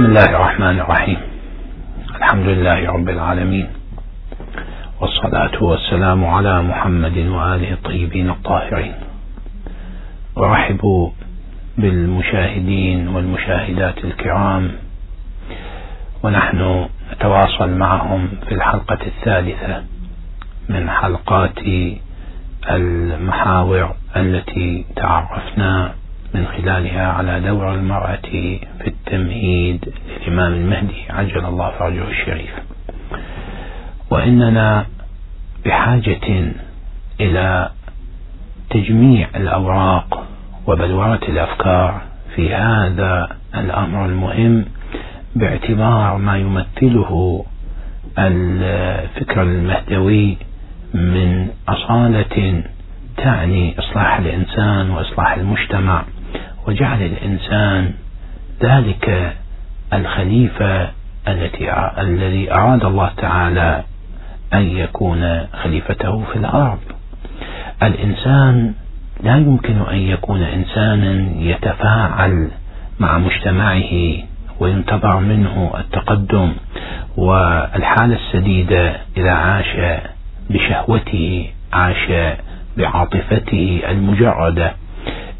بسم الله الرحمن الرحيم. الحمد لله رب العالمين. والصلاة والسلام على محمد وآله الطيبين الطاهرين. ورحبوا بالمشاهدين والمشاهدات الكرام. ونحن نتواصل معهم في الحلقة الثالثة من حلقات المحاور التي تعرفنا من خلالها على دور المرأة في التمهيد للإمام المهدي. عجل الله فرجه الشريف. وإننا بحاجة إلى تجميع الأوراق وبلورة الأفكار في هذا الأمر المهم باعتبار ما يمثله الفكر المهدوي من أصالة تعني إصلاح الإنسان وإصلاح المجتمع. وجعل الإنسان ذلك الخليفة التي الذي أراد الله تعالى أن يكون خليفته في الأرض. الإنسان لا يمكن أن يكون إنسانا يتفاعل مع مجتمعه وينتظر منه التقدم والحالة السديدة إذا عاش بشهوته عاش بعاطفته المجردة.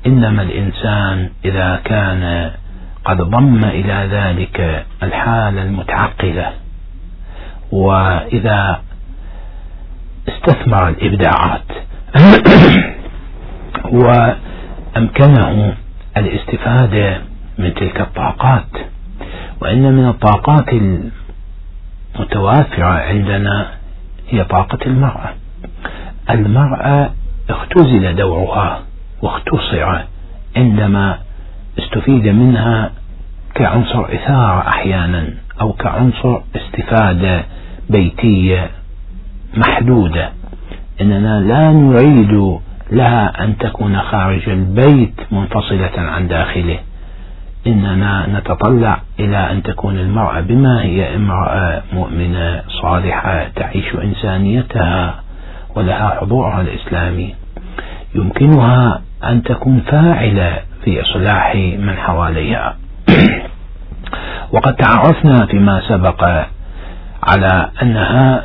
إنما الإنسان إذا كان قد ضم إلى ذلك الحالة المتعقلة وإذا استثمر الإبداعات وأمكنه الاستفادة من تلك الطاقات. وإن من الطاقات المتوافرة عندنا هي طاقة المرأة. المرأة اختزل دورها. واختصر عندما استفيد منها كعنصر إثارة أحيانا أو كعنصر استفادة بيتية محدودة. إننا لا نريد لها أن تكون خارج البيت منفصلة عن داخله. إننا نتطلع إلى أن تكون المرأة بما هي امرأة مؤمنة صالحة تعيش إنسانيتها ولها حضورها الإسلامي. يمكنها أن تكون فاعلة في إصلاح من حواليها. وقد تعرفنا فيما سبق على أنها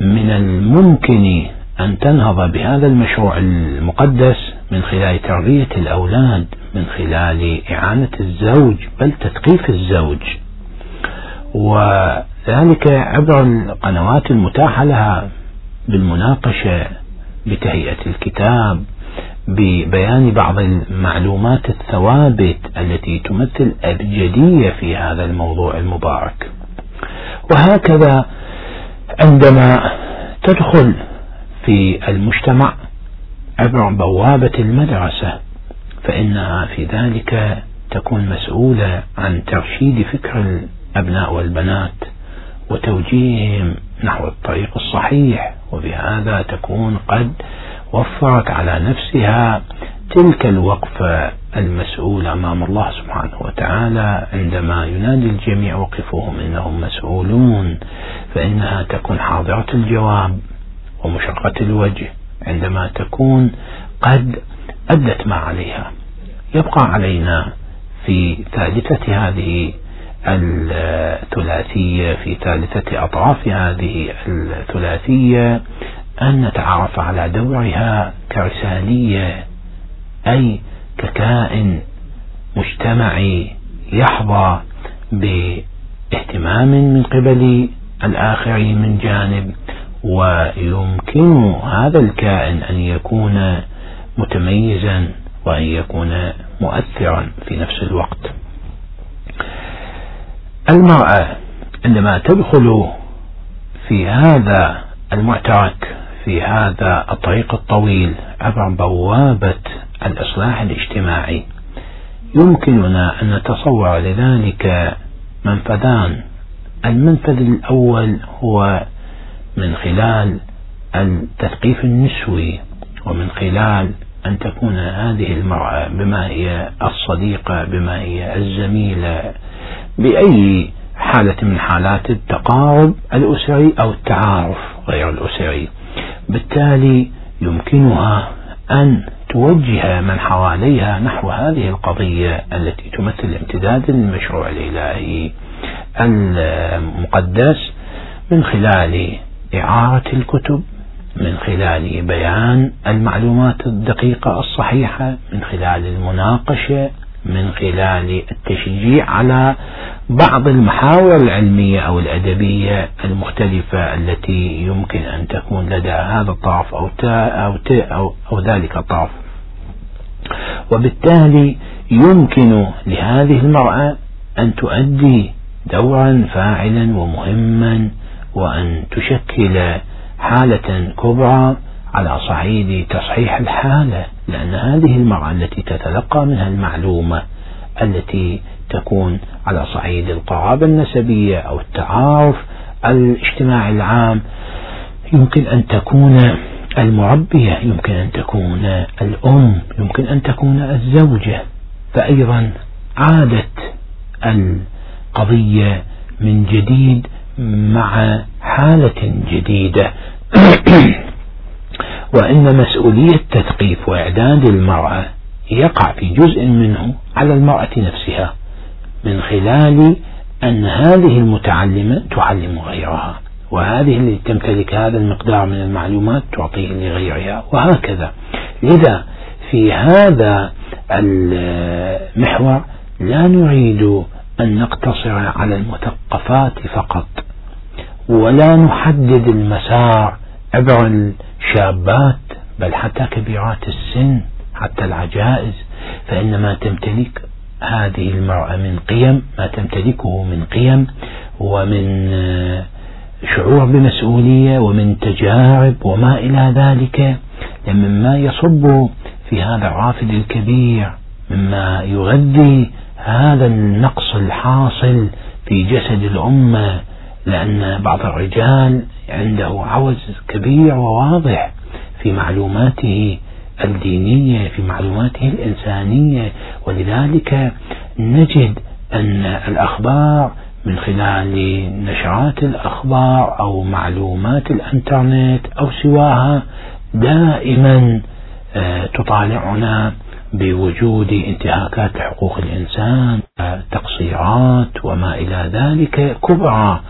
من الممكن أن تنهض بهذا المشروع المقدس من خلال تربية الأولاد من خلال إعانة الزوج بل تثقيف الزوج. وذلك عبر القنوات المتاحة لها بالمناقشة بتهيئة الكتاب ببيان بعض المعلومات الثوابت التي تمثل أبجدية في هذا الموضوع المبارك. وهكذا عندما تدخل في المجتمع عبر بوابة المدرسة فإنها في ذلك تكون مسؤولة عن ترشيد فكر الأبناء والبنات وتوجيههم نحو الطريق الصحيح. وبهذا تكون قد وفرت على نفسها تلك الوقفة المسؤولة أمام الله سبحانه وتعالى عندما ينادي الجميع وقفوهم إنهم مسؤولون فإنها تكون حاضرة الجواب ومشرقة الوجه عندما تكون قد أدت ما عليها. يبقى علينا في ثالثة هذه الثلاثية في ثالثة أطراف هذه الثلاثية أن نتعرف على دورها كرسالية أي ككائن مجتمعي يحظى باهتمام من قبل الآخرين من جانب ويمكن هذا الكائن أن يكون متميزا وأن يكون مؤثرا في نفس الوقت. المرأة عندما تدخل في هذا المعترك في هذا الطريق الطويل عبر بوابة الإصلاح الاجتماعي. يمكننا أن نتصور لذلك منفذان المنفذ الأول هو من خلال التثقيف النسوي ومن خلال أن تكون هذه المرأة بما هي الصديقة بما هي الزميلة بأي حالة من حالات التقارب الأسري أو التعارف غير الأسري. بالتالي يمكنها أن توجه من حواليها نحو هذه القضية التي تمثل امتداد المشروع الإلهي المقدس من خلال إعارة الكتب من خلال بيان المعلومات الدقيقة الصحيحة من خلال المناقشة من خلال التشجيع على بعض المحاور العلمية أو الأدبية المختلفة التي يمكن أن تكون لدى هذا الطرف أو أو أو, أو ذلك الطرف. وبالتالي يمكن لهذه المرأة أن تؤدي دورا فاعلا ومهما وأن تشكل حالة كبرى على صعيد تصحيح الحالة لأن هذه المرأة التي تتلقى منها المعلومة التي تكون على صعيد القرابة النسبية أو التعارف الاجتماعي العام يمكن أن تكون المربية يمكن أن تكون الأم يمكن أن تكون الزوجة. فأيضا عادت القضية من جديد مع حالة جديدة. وأن مسؤولية تثقيف وإعداد المرأة يقع في جزء منه على المرأة نفسها من خلال أن هذه المتعلمة تعلم غيرها وهذه اللي تمتلك هذا المقدار من المعلومات تعطيه لغيرها وهكذا. لذا في هذا المحور لا نريد أن نقتصر على المثقفات فقط ولا نحدد المسار عبر الشابات بل حتى كبيرات السن حتى العجائز. فإن ما تمتلك هذه المرأة من قيم ما تمتلكه من قيم ومن شعور بمسؤولية ومن تجارب وما إلى ذلك. مما يصب في هذا الرافد الكبير مما يغذي هذا النقص الحاصل في جسد الأمة لأن بعض الرجال عنده عوز كبير وواضح في معلوماته الدينية في معلوماته الإنسانية. ولذلك نجد أن الأخبار من خلال نشرات الأخبار أو معلومات الإنترنت أو سواها دائما آه، تطالعنا بوجود انتهاكات لحقوق الإنسان تقصيرات وما إلى ذلك كبرى.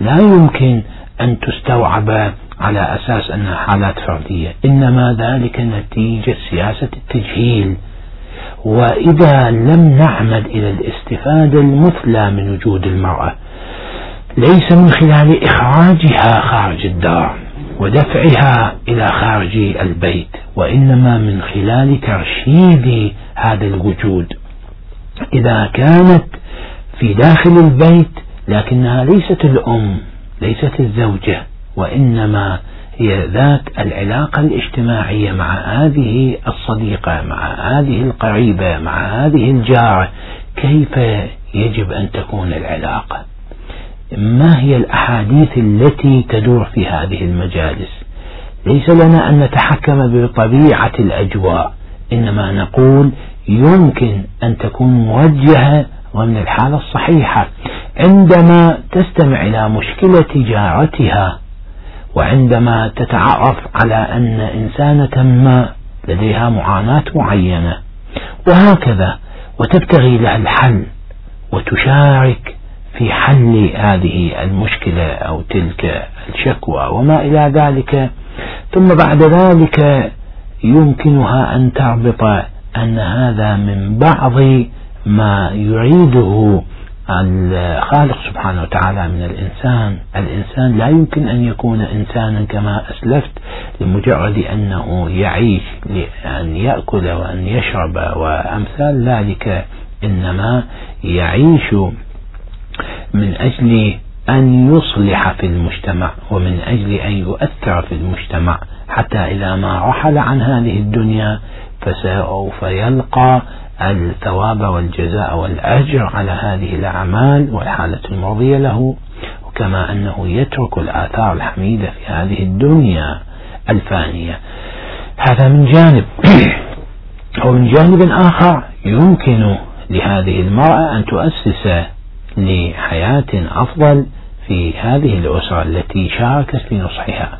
لا يمكن أن تستوعب على أساس أنها حالات فردية إنما ذلك نتيجة سياسة التجهيل. وإذا لم نعمد إلى الاستفادة المثلى من وجود المرأة ليس من خلال إخراجها خارج الدار. ودفعها إلى خارج البيت وإنما من خلال ترشيد هذا الوجود. إذا كانت في داخل البيت لكنها ليست الأم ليست الزوجة وإنما هي ذات العلاقة الاجتماعية مع هذه الصديقة مع هذه القريبة مع هذه الجارة. كيف يجب أن تكون العلاقة؟ ما هي الأحاديث التي تدور في هذه المجالس؟ ليس لنا أن نتحكم بطبيعة الأجواء إنما نقول يمكن أن تكون موجهة ضمن الحالة الصحيحة. عندما تستمع إلى مشكلة جارتها وعندما تتعرف على أن إنسانة ما لديها معاناة معينة وهكذا وتبتغي لها الحل وتشارك في حل هذه المشكلة أو تلك الشكوى وما إلى ذلك. ثم بعد ذلك يمكنها أن تربط أن هذا من بعض ما يريده الخالق سبحانه وتعالى من الإنسان. الإنسان لا يمكن أن يكون إنسانا كما أسلفت لمجرد أنه يعيش لأن يأكل وأن يشرب وأمثال ذلك إنما يعيش من أجل أن يصلح في المجتمع ومن أجل أن يؤثر في المجتمع. حتى إذا ما رحل عن هذه الدنيا فسوف يلقى الثواب والجزاء والأجر على هذه الأعمال والحالة المرضية له. وكما أنه يترك الآثار الحميدة في هذه الدنيا الفانية. هذا من جانب. ومن جانب آخر يمكن لهذه المرأة أن تؤسس لحياة أفضل في هذه الأسرة التي شاركت في نصحها.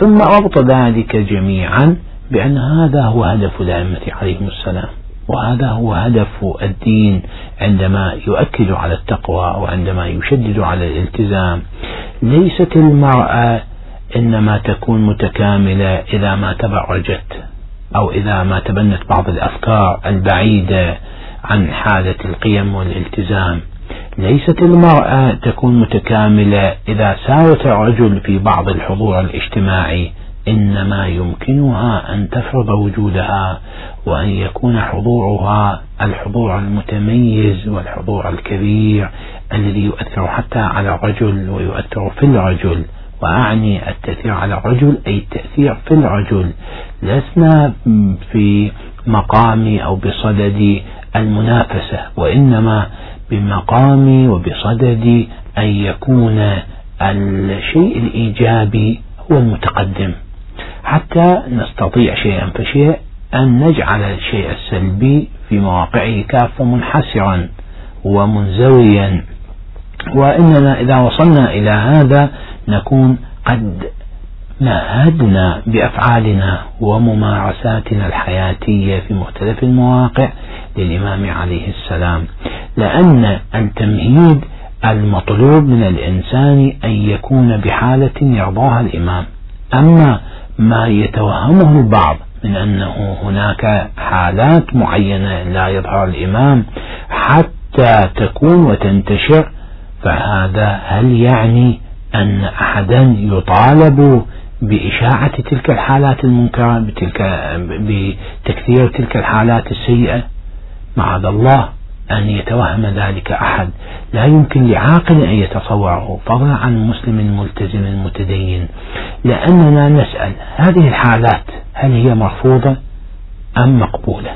ثم ربط ذلك جميعا بأن هذا هو هدف الأئمة عليهم السلام وهذا هو هدف الدين عندما يؤكد على التقوى وعندما يشدد على الالتزام. ليست المرأة إنما تكون متكاملة إذا ما تبرجت أو إذا ما تبنت بعض الأفكار البعيدة عن حالة القيم والالتزام. ليست المرأة تكون متكاملة إذا ساوت الرجل في بعض الحضور الاجتماعي إنما يمكنها أن تفرض وجودها وأن يكون حضورها الحضور المتميز والحضور الكبير الذي يؤثر حتى على الرجل ويؤثر في الرجل. وأعني التأثير على الرجل أي التأثير في الرجل. لسنا في مقام أو بصدد المنافسة وإنما بمقام وبصدد أن يكون الشيء الإيجابي هو المتقدم. حتى نستطيع شيئا فشيء أن نجعل الشيء السلبي في مواقعه كافة منحسرا ومنزويا. وإننا إذا وصلنا إلى هذا نكون قد مهدنا بأفعالنا وممارساتنا الحياتية في مختلف المواقع للإمام عليه السلام. لأن التمهيد المطلوب من الإنسان أن يكون بحالة يرضاها الإمام. أما ما يتوهمه البعض من أنه هناك حالات معينة لا يظهر الإمام حتى تكون وتنتشر فهذا هل يعني أن أحدا يطالب بإشاعة تلك الحالات المنكرة بتلك بتكثير تلك الحالات السيئة. معاذ الله أن يتوهم ذلك أحد. لا يمكن لعاقل أن يتصوره فضلا عن مسلم ملتزم متدين. لأننا نسأل هذه الحالات هل هي مرفوضة أم مقبولة؟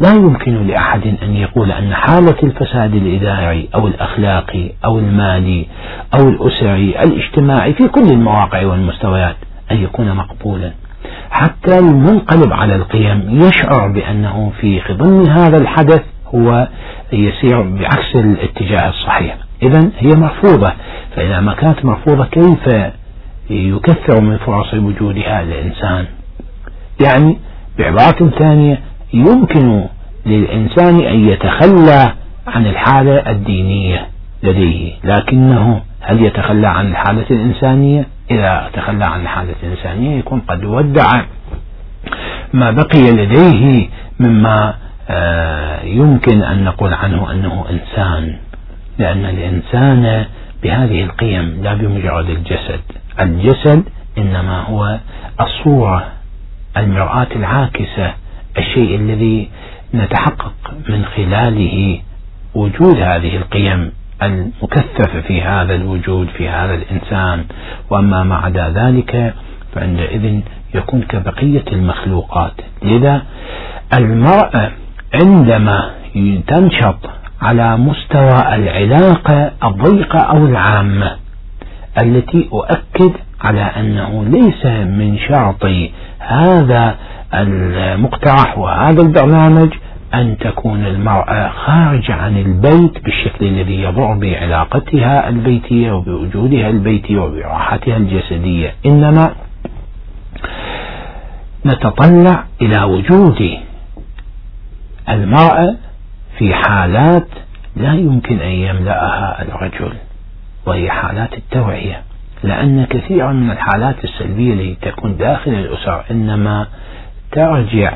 لا يمكن لأحد أن يقول أن حالة الفساد الإداري أو الأخلاقي أو المالي أو الأسري الإجتماعي في كل المواقع والمستويات أن يكون مقبولا. حتى المنقلب على القيم يشعر بأنه في ضمن هذا الحدث هو يسير بعكس الاتجاه الصحيح. إذا هي مرفوضة. فإذا ما كانت مرفوضة كيف يكثر من فرص وجودها الإنسان؟ يعني بعبارة ثانية يمكن للإنسان أن يتخلى عن الحالة الدينية لديه. لكنه هل يتخلى عن الحالة الإنسانية؟ إذا تخلى عن الحالة الإنسانية يكون قد ودع ما بقي لديه مما آه، يمكن أن نقول عنه أنه إنسان. لأن الإنسان بهذه القيم لا بمجرد الجسد الجسد إنما هو الصورة المرآة العاكسة الشيء الذي نتحقق من خلاله وجود هذه القيم. المكثفة في هذا الوجود في هذا الإنسان. وأما ما عدا ذلك فعندئذ يكون كبقية المخلوقات. لذا المرأة عندما تنشط على مستوى العلاقة الضيقة أو العامة التي أؤكد على أنه ليس من شرط هذا المقترح وهذا البرنامج أن تكون المرأة خارجة عن البيت بالشكل الذي يضر بعلاقتها البيتية وبوجودها البيتي وبراحتها الجسدية. إنما نتطلع إلى وجود المرأة في حالات لا يمكن أن يملأها الرجل وهي حالات التوعية. لأن كثيرا من الحالات السلبية التي تكون داخل الأسر إنما ترجع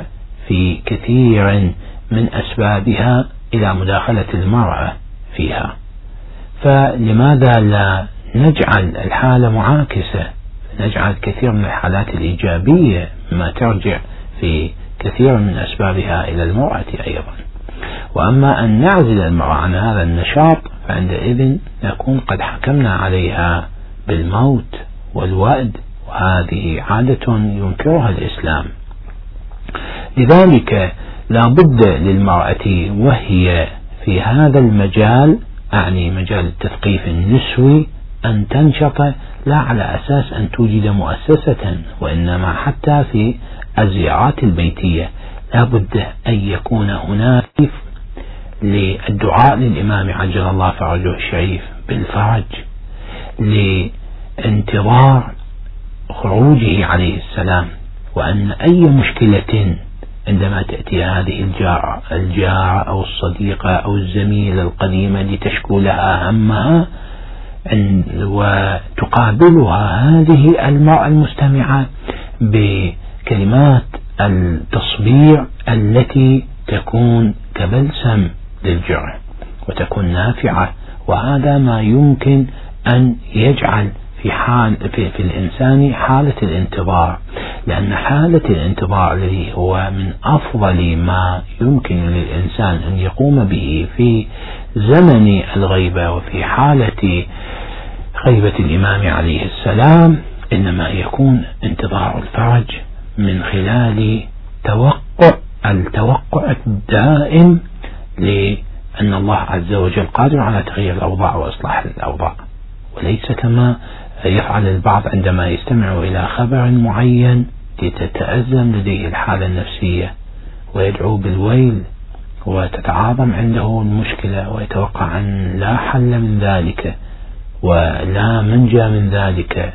في كثير من أسبابها إلى مداخلة المرأة فيها. فلماذا لا نجعل الحالة معاكسة؟ نجعل كثير من الحالات الإيجابية ما ترجع في كثير من أسبابها إلى المرأة أيضا. وأما أن نعزل المرأة عن هذا النشاط فعندئذ نكون قد حكمنا عليها بالموت والوأد وهذه عادة ينكرها الإسلام. لذلك لا بد للمرأة وهي في هذا المجال أعني مجال التثقيف النسوي أن تنشط لا على أساس أن توجد مؤسسة وإنما حتى في الزيارات البيتية. لا بد أن يكون هناك للدعاء للإمام عجل الله فرجه الشريف بالفرج لانتظار خروجه عليه السلام وأن أي مشكلة عندما تأتي هذه الجارة الجارة أو الصديقة أو الزميلة القديمة لتشكو لها همها وتقابلها هذه المرأة المستمعة بكلمات التصبيع التي تكون كبلسم للجرح وتكون نافعة وهذا ما يمكن أن يجعل في حال في, في الإنسان حالة الانتظار. لأن حالة الانتظار الذي هو من أفضل ما يمكن للإنسان أن يقوم به في زمن الغيبة وفي حالة غيبة الإمام عليه السلام إنما يكون انتظار الفرج من خلال توقع التوقع الدائم لأن الله عز وجل قادر على تغيير الأوضاع وإصلاح الأوضاع. وليس كما يفعل البعض عندما يستمع إلى خبر معين لتتأزم لديه الحالة النفسية ويدعو بالويل وتتعاظم عنده المشكلة ويتوقع أن لا حل من ذلك ولا منجى من ذلك.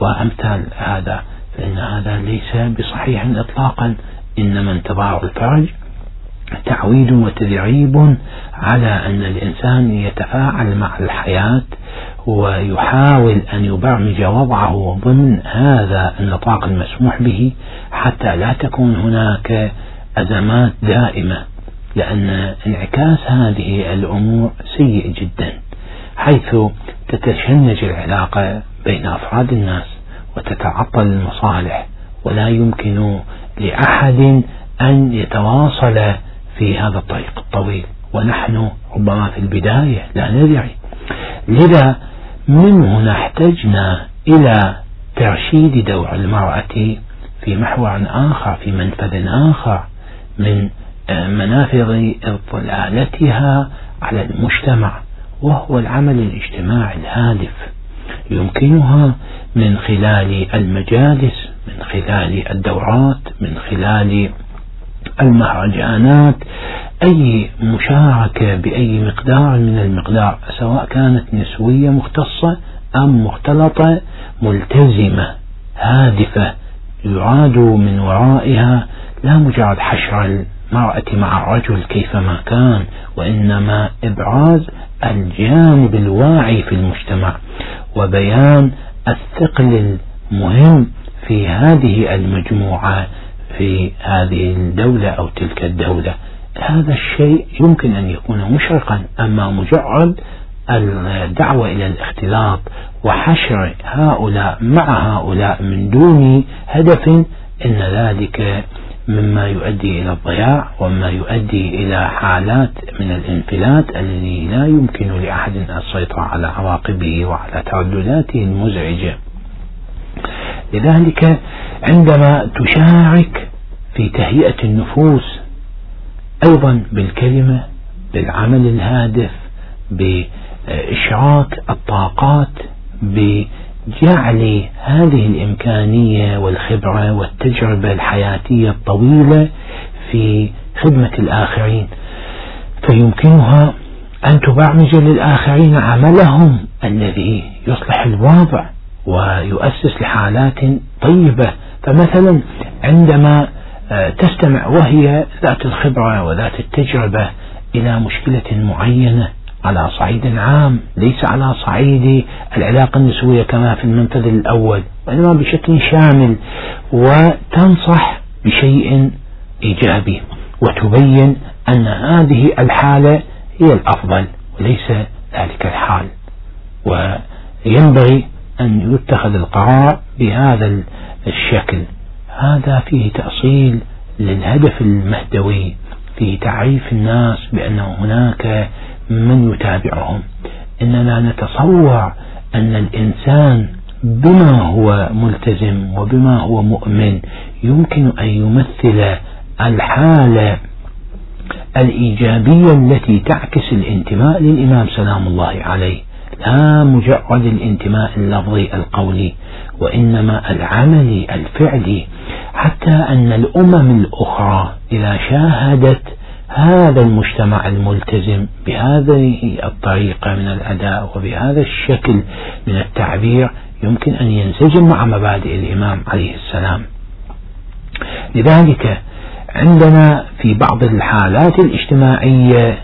وأمثال هذا فإن هذا ليس بصحيح إطلاقا. إنما انتظار الفرج تعويد وتدريب على أن الإنسان يتفاعل مع الحياة ويحاول أن يبرمج وضعه ضمن هذا النطاق المسموح به حتى لا تكون هناك أزمات دائمة لأن انعكاس هذه الأمور سيء جدا حيث تتشنج العلاقة بين أفراد الناس وتتعطل المصالح ولا يمكن لأحد أن يتواصل في هذا الطريق الطويل. ونحن ربما في البداية لا ندري. لذا من هنا احتجنا إلى ترشيد دور المرأة في محور آخر في منفذ آخر من منافذ إطلالتها على المجتمع وهو العمل الاجتماعي الهادف. يمكنها من خلال المجالس من خلال الدورات من خلال المهرجانات أي مشاركة بأي مقدار من المقدار سواء كانت نسوية مختصة أم مختلطة ملتزمة هادفة يراد من ورائها لا مجرد حشر المرأة مع الرجل كيفما كان وإنما إبراز الجانب الواعي في المجتمع وبيان الثقل المهم في هذه المجموعة. في هذه الدولة أو تلك الدولة. هذا الشيء يمكن أن يكون مشرقا أما مجرد الدعوة إلى الاختلاط وحشر هؤلاء مع هؤلاء من دون هدف إن ذلك مما يؤدي إلى الضياع ومما يؤدي إلى حالات من الانفلات الذي لا يمكن لأحد السيطرة على عواقبه وعلى تردداته المزعجة. لذلك عندما تشارك في تهيئة النفوس أيضا بالكلمة بالعمل الهادف بإشراك الطاقات بجعل هذه الإمكانية والخبرة والتجربة الحياتية الطويلة في خدمة الآخرين. فيمكنها أن تبرمج للآخرين عملهم الذي يصلح الوضع. ويؤسس لحالات طيبة. فمثلا عندما آه، تستمع وهي ذات الخبرة وذات التجربة إلى مشكلة معينة على صعيد عام ليس على صعيد العلاقة النسوية كما في المنفذ الأول وإنما بشكل شامل وتنصح بشيء إيجابي وتبين أن هذه الحالة هي الأفضل وليس ذلك الحال. وينبغي أن يتخذ القرار بهذا الشكل. هذا فيه تأصيل للهدف المهدوي في تعريف الناس بأن هناك من يتابعهم. إننا نتصور أن الإنسان بما هو ملتزم وبما هو مؤمن يمكن أن يمثل الحالة الإيجابية التي تعكس الانتماء للإمام سلام الله عليه. لا مجرد الانتماء اللفظي القولي وإنما العملي الفعلي حتى أن الأمم الأخرى إذا شاهدت هذا المجتمع الملتزم بهذه الطريقة من الأداء وبهذا الشكل من التعبير يمكن أن ينسجم مع مبادئ الإمام عليه السلام. لذلك عندنا في بعض الحالات الاجتماعية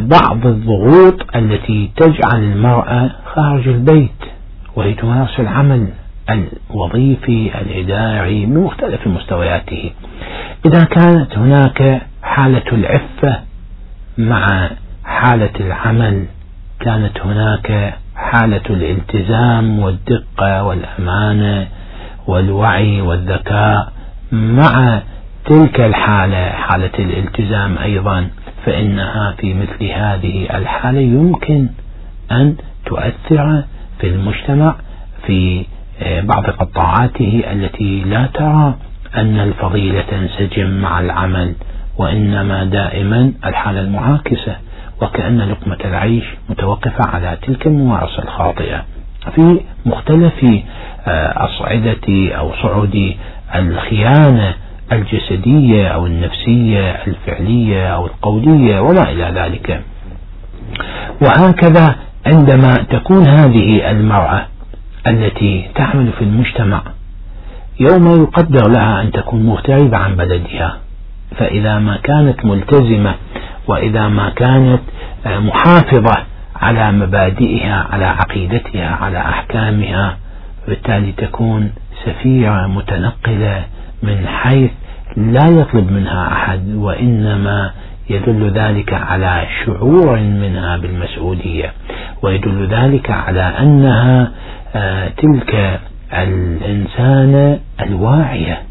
بعض الضغوط التي تجعل المرأة خارج البيت وهي تمارس العمل الوظيفي الإداري بمختلف مستوياته. إذا كانت هناك حالة العفة مع حالة العمل كانت هناك حالة الالتزام والدقة والأمانة والوعي والذكاء مع تلك الحالة حالة الالتزام أيضا. فإنها في مثل هذه الحالة يمكن أن تؤثر في المجتمع في آه، بعض قطاعاته التي لا ترى أن الفضيلة تنسجم مع العمل وإنما دائما الحالة المعاكسة وكأن لقمة العيش متوقفة على تلك الممارسة الخاطئة. في مختلف آه، أصعدة أو صعود الخيانة الجسدية أو النفسية الفعلية أو القولية وما إلى ذلك. وهكذا عندما تكون هذه المرأة التي تعمل في المجتمع يوم يقدر لها أن تكون مغتربة عن بلدها فإذا ما كانت ملتزمة وإذا ما كانت آه، محافظة على مبادئها على عقيدتها على أحكامها بالتالي تكون سفيرة متنقلة من حيث لا يطلب منها أحد وإنما يدل ذلك على شعور منها بالمسؤولية ويدل ذلك على أنها آه، تلك الإنسانة الواعية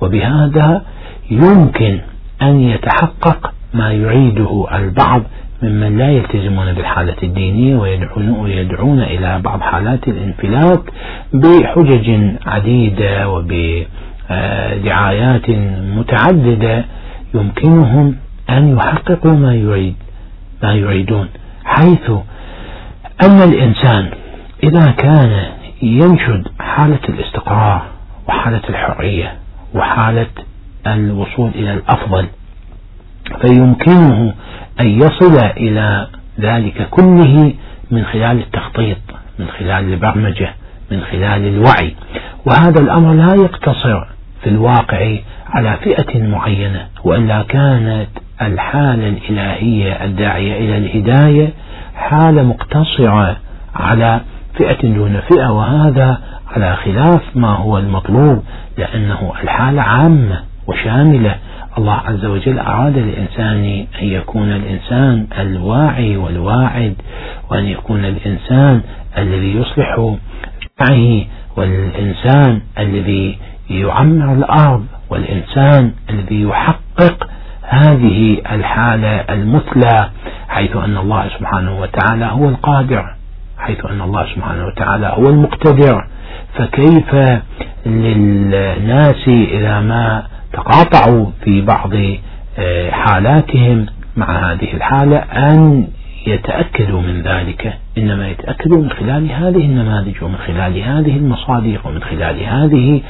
وبهذا يمكن أن يتحقق ما يعيده البعض ممن لا يلتزمون بالحالة الدينية ويدعون, ويدعون إلى بعض حالات الانفلات بحجج عديدة وبدعايات متعددة يمكنهم أن يحققوا ما يريد ما يريدون. حيث أن الإنسان إذا كان ينشد حالة الاستقرار وحالة الحرية وحالة الوصول إلى الأفضل فيمكنه أن يصل إلى ذلك كله من خلال التخطيط من خلال البرمجة من خلال الوعي. وهذا الأمر لا يقتصر في الواقع على فئة معينة وإلا كانت الحالة الإلهية الداعية إلى الهداية حالة مقتصرة على فئة دون فئة وهذا على خلاف ما هو المطلوب لأنه الحالة عامة وشاملة. الله عز وجل أراد للإنسان أن يكون الإنسان الواعي والواعد وأن يكون الإنسان الذي يصلح معه والإنسان الذي يعمر الأرض والإنسان الذي يحقق هذه الحالة المثلى حيث أن الله سبحانه وتعالى هو القادر حيث أن الله سبحانه وتعالى هو المقتدر. فكيف للناس إذا ما تقاطعوا في بعض آه، حالاتهم مع هذه الحالة أن يتأكدوا من ذلك إنما يتأكدوا من خلال هذه النماذج ومن خلال هذه المصادر ومن خلال هذه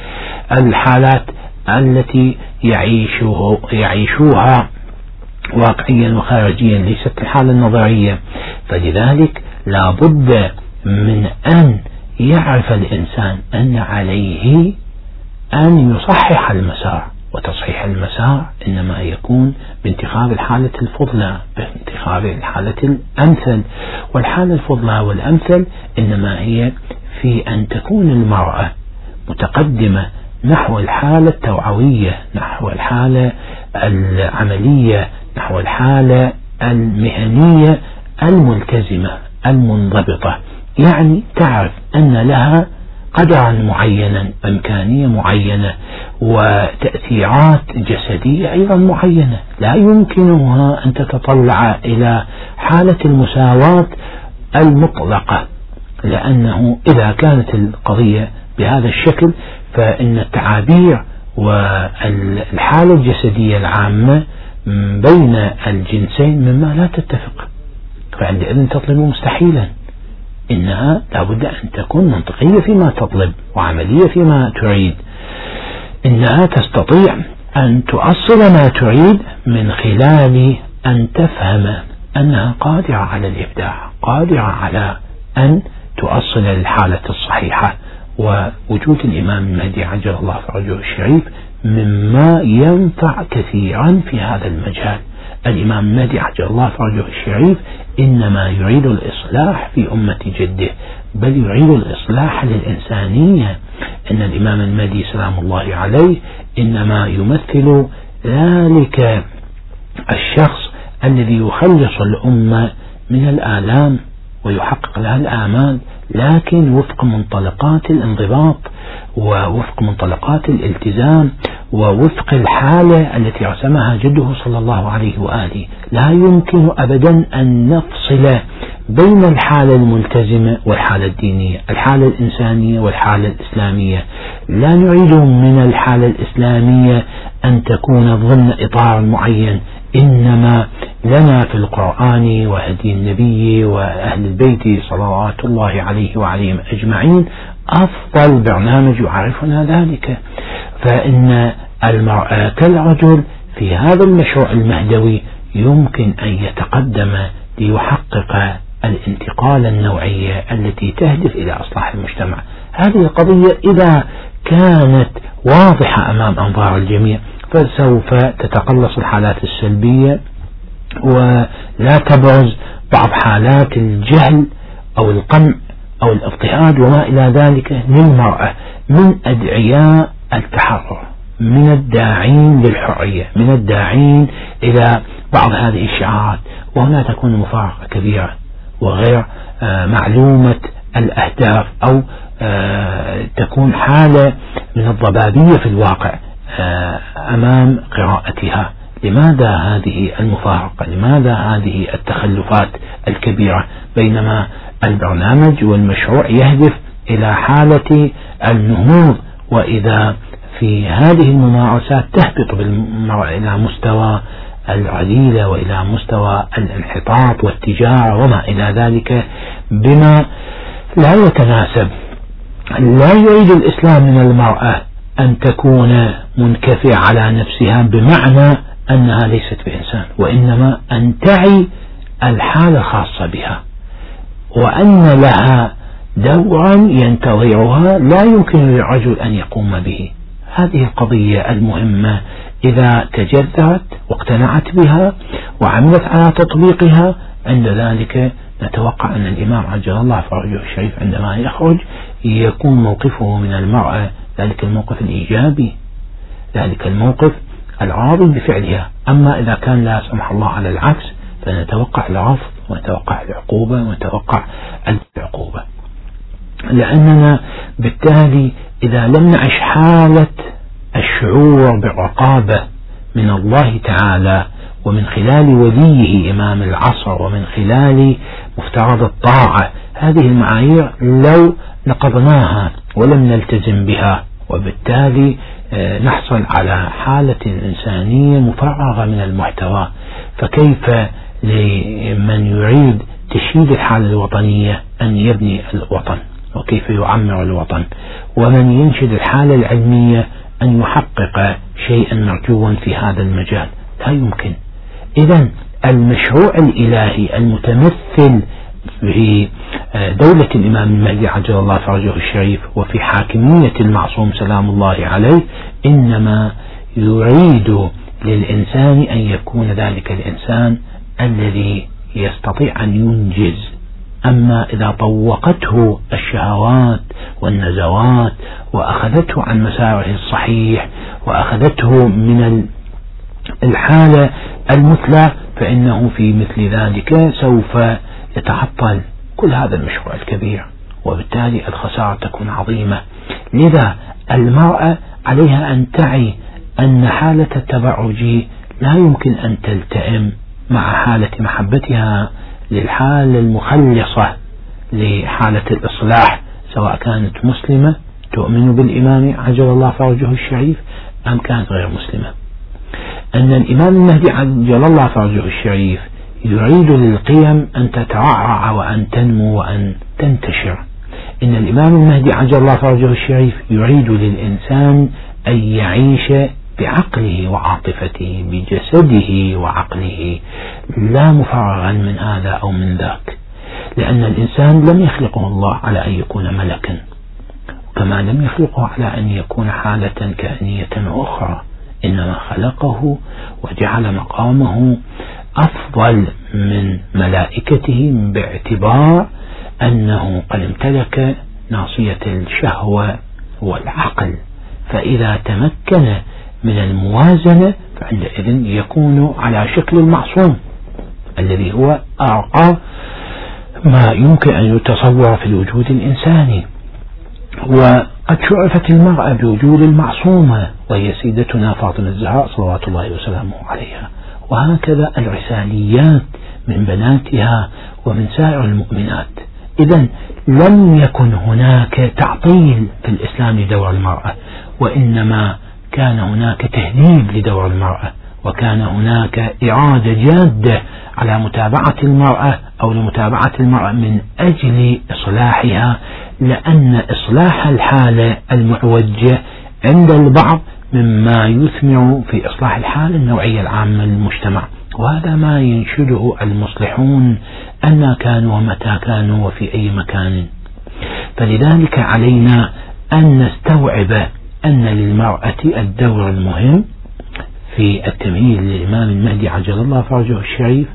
الحالات التي يعيشه يعيشوها واقعيا وخارجيا ليست الحالة النظرية. فلذلك لا بد من أن يعرف الإنسان أن عليه أن يصحح المسار. وتصحيح المسار إنما يكون بانتخاب الحالة الفضلى بانتخاب الحالة الأمثل. والحالة الفضلى والأمثل إنما هي في أن تكون المرأة متقدمة نحو الحالة التوعوية نحو الحالة العملية نحو الحالة المهنية الملتزمة المنضبطة. يعني تعرف أن لها قدرا معينا إمكانية معينة وتأثيرات جسدية أيضا معينة. لا يمكنها أن تتطلع إلى حالة المساواة المطلقة لأنه إذا كانت القضية بهذا الشكل فإن التعابير والحالة الجسدية العامة بين الجنسين مما لا تتفق. فعندئذ تطلب مستحيلا. إنها لابد أن تكون منطقية فيما تطلب وعملية فيما تريد. إنها تستطيع أن تؤصل ما تريد من خلال أن تفهم أنها قادرة على الإبداع قادرة على أن تؤصل الحالة الصحيحة. ووجود الإمام المهدي عجل الله فرجه الشريف مما ينفع كثيرا في هذا المجال. الإمام المهدي عجل الله فرجه الشريف إنما يريد الإصلاح في أمة جده بل يريد الإصلاح للإنسانية. إن الإمام المهدي سلام الله عليه إنما يمثل ذلك الشخص الذي يخلص الأمة من الآلام ويحقق لها الآمال. لكن وفق منطلقات الانضباط ووفق منطلقات الالتزام ووفق الحالة التي رسمها جده صلى الله عليه وآله لا يمكن أبدا أن نفصل بين الحالة الملتزمة والحالة الدينية الحالة الإنسانية والحالة الإسلامية. لا نريد من الحالة الإسلامية أن تكون ضمن إطار معين إنما لنا في القرآن وهدي النبي وأهل البيت صلوات الله عليه وعليهم أجمعين أفضل برنامج يعرفنا ذلك. فإن المرأة كالرجل في هذا المشروع المهدوي يمكن أن يتقدم ليحقق الانتقال النوعية التي تهدف إلى إصلاح المجتمع. هذه القضية إذا كانت واضحة أمام أنظار الجميع فسوف تتقلص الحالات السلبية ولا تبرز بعض حالات الجهل أو القمع أو الاضطهاد وما إلى ذلك للمرأة من أدعياء التحرر من الداعين للحرية من الداعين إلى بعض هذه الشعارات. وهنا تكون مفارقة كبيرة وغير آه، معلومة الأهداف أو آه، تكون حالة من الضبابية في الواقع آه، أمام قراءتها. لماذا هذه المفارقة؟ لماذا هذه التخلفات الكبيرة بينما البرنامج والمشروع يهدف إلى حالة النهوض وإذا في هذه الممارسات تهبط بالمرء إلى مستوى العديلة وإلى مستوى الانحطاط والتجارة وما إلى ذلك بما لا يتناسب. لا يريد الإسلام من المرأة أن تكون منكفئة على نفسها بمعنى أنها ليست بإنسان وإنما أن تعي الحالة الخاصة بها. وأن لها دورا ينتظرها لا يمكن للرجل أن يقوم به. هذه القضية المهمة إذا تجذرت واقتنعت بها وعملت على تطبيقها عند ذلك نتوقع أن الإمام عجل الله فرجه الشريف عندما يخرج يكون موقفه من المرأة. ذلك الموقف الإيجابي. ذلك الموقف الراضي بفعلها. أما إذا كان لا سمح الله على العكس فنتوقع الرفض ونتوقع العقوبة ونتوقع العقوبة. لأننا بالتالي إذا لم نعش حالة الشعور بالرقابة من الله تعالى ومن خلال وليه إمام العصر ومن خلال مفترض الطاعة هذه المعايير لو نقضناها ولم نلتزم بها وبالتالي نحصل على حالة إنسانية مفرغة من المحتوى. فكيف لمن يريد تشييد الحالة الوطنية أن يبني الوطن؟ وكيف يعمر الوطن؟ ومن ينشد الحالة العلمية أن يحقق شيئا مرجوا في هذا المجال؟ لا يمكن. إذا المشروع الإلهي المتمثل في دولة الإمام المهدي عجل الله فرجه الشريف وفي حاكمية المعصوم سلام الله عليه إنما يريد للإنسان أن يكون ذلك الإنسان الذي يستطيع أن ينجز. أما إذا طوقته الشهوات والنزوات وأخذته عن مساره الصحيح وأخذته من الحالة المثلى فإنه في مثل ذلك سوف يتعطل كل هذا المشروع الكبير وبالتالي الخسارة تكون عظيمة. لذا المرأة عليها أن تعي أن حالة التبرج لا يمكن أن تلتئم مع حالة محبتها للحالة المخلصة لحالة الإصلاح سواء كانت مسلمة تؤمن بالإمام عجل الله فرجه الشريف أم كانت غير مسلمة. أن الإمام المهدي عجل الله فرجه الشريف يريد للقيم أن تترعرع وأن تنمو وأن تنتشر. إن الإمام المهدي عجل الله فرجه الشريف يريد للإنسان أن يعيش بعقله وعاطفته بجسده وعقله لا مفرغا من هذا أو من ذاك. لأن الإنسان لم يخلقه الله على أن يكون ملكا كما لم يخلقه على أن يكون حالة كائنية أخرى. إنما خلقه وجعل مقامه أفضل من ملائكته باعتبار أنه قد امتلك ناصية الشهوة والعقل. فإذا تمكن من الموازنة فعندئذ يكون على شكل المعصوم الذي هو أرقى ما يمكن أن يتصور في الوجود الإنساني. وقد شعفت المرأة بوجود المعصومة وهي سيدتنا فاطمة الزهراء صلوات الله وسلامه عليها. وهكذا الرساليات من بناتها ومن سائر المؤمنات. إذا لم يكن هناك تعطيل في الإسلام لدور المرأة وإنما كان هناك تهذيب لدور المرأة وكان هناك إرادة جادة على متابعة المرأة أو لمتابعة المرأة من أجل إصلاحها لأن إصلاح الحالة المعوجة عند البعض مما يثمر في إصلاح الحالة النوعية العامة للمجتمع وهذا ما ينشده المصلحون أن كانوا ومتى كانوا وفي أي مكان. فلذلك علينا أن نستوعب أن للمرأة الدور المهم في التمهيد للإمام المهدي عجل الله فرجه الشريف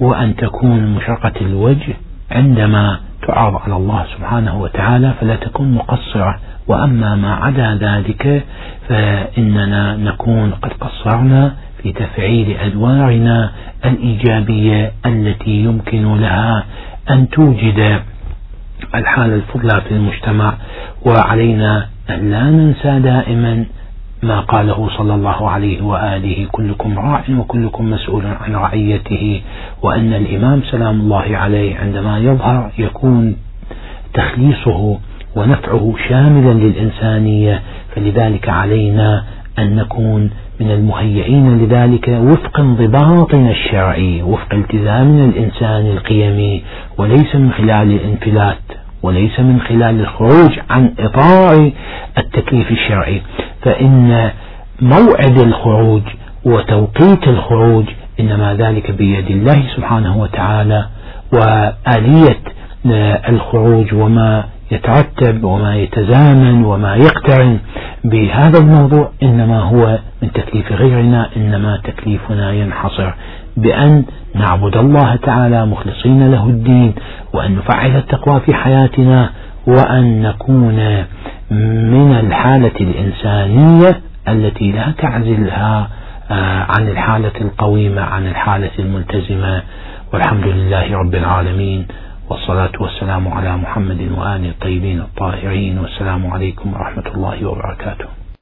وأن تكون مشرقة الوجه عندما تعرض على الله سبحانه وتعالى فلا تكون مقصرة وأما ما عدا ذلك فإننا نكون قد قصرنا في تفعيل أدوارنا الإيجابية التي يمكن لها أن توجد الحالة الفضلى في المجتمع وعلينا أن لا ننسى دائما ما قاله صلى الله عليه وآله كلكم راع وكلكم مسؤول عن رعيته وأن الإمام سلام الله عليه عندما يظهر يكون تخليصه ونفعه شاملا للإنسانية فلذلك علينا أن نكون من المهيئين لذلك وفق انضباطنا الشرعي وفق التزامنا الإنساني القيمي وليس من خلال الانفلات وليس من خلال الخروج عن إطار التكليف الشرعي. فإن موعد الخروج وتوقيت الخروج إنما ذلك بيد الله سبحانه وتعالى وآلية الخروج وما يترتب وما يتزامن وما يقترن بهذا الموضوع إنما هو من تكليف غيرنا إنما تكليفنا ينحصر بأن نعبد الله تعالى مخلصين له الدين وأن نفعل التقوى في حياتنا وأن نكون من الحالة الإنسانية التي لا تعزلها آه، عن الحالة القويمة عن الحالة الملتزمة. والحمد لله رب العالمين. والصلاة والسلام على محمد وآله الطيبين الطاهرين والسلام عليكم ورحمة الله وبركاته.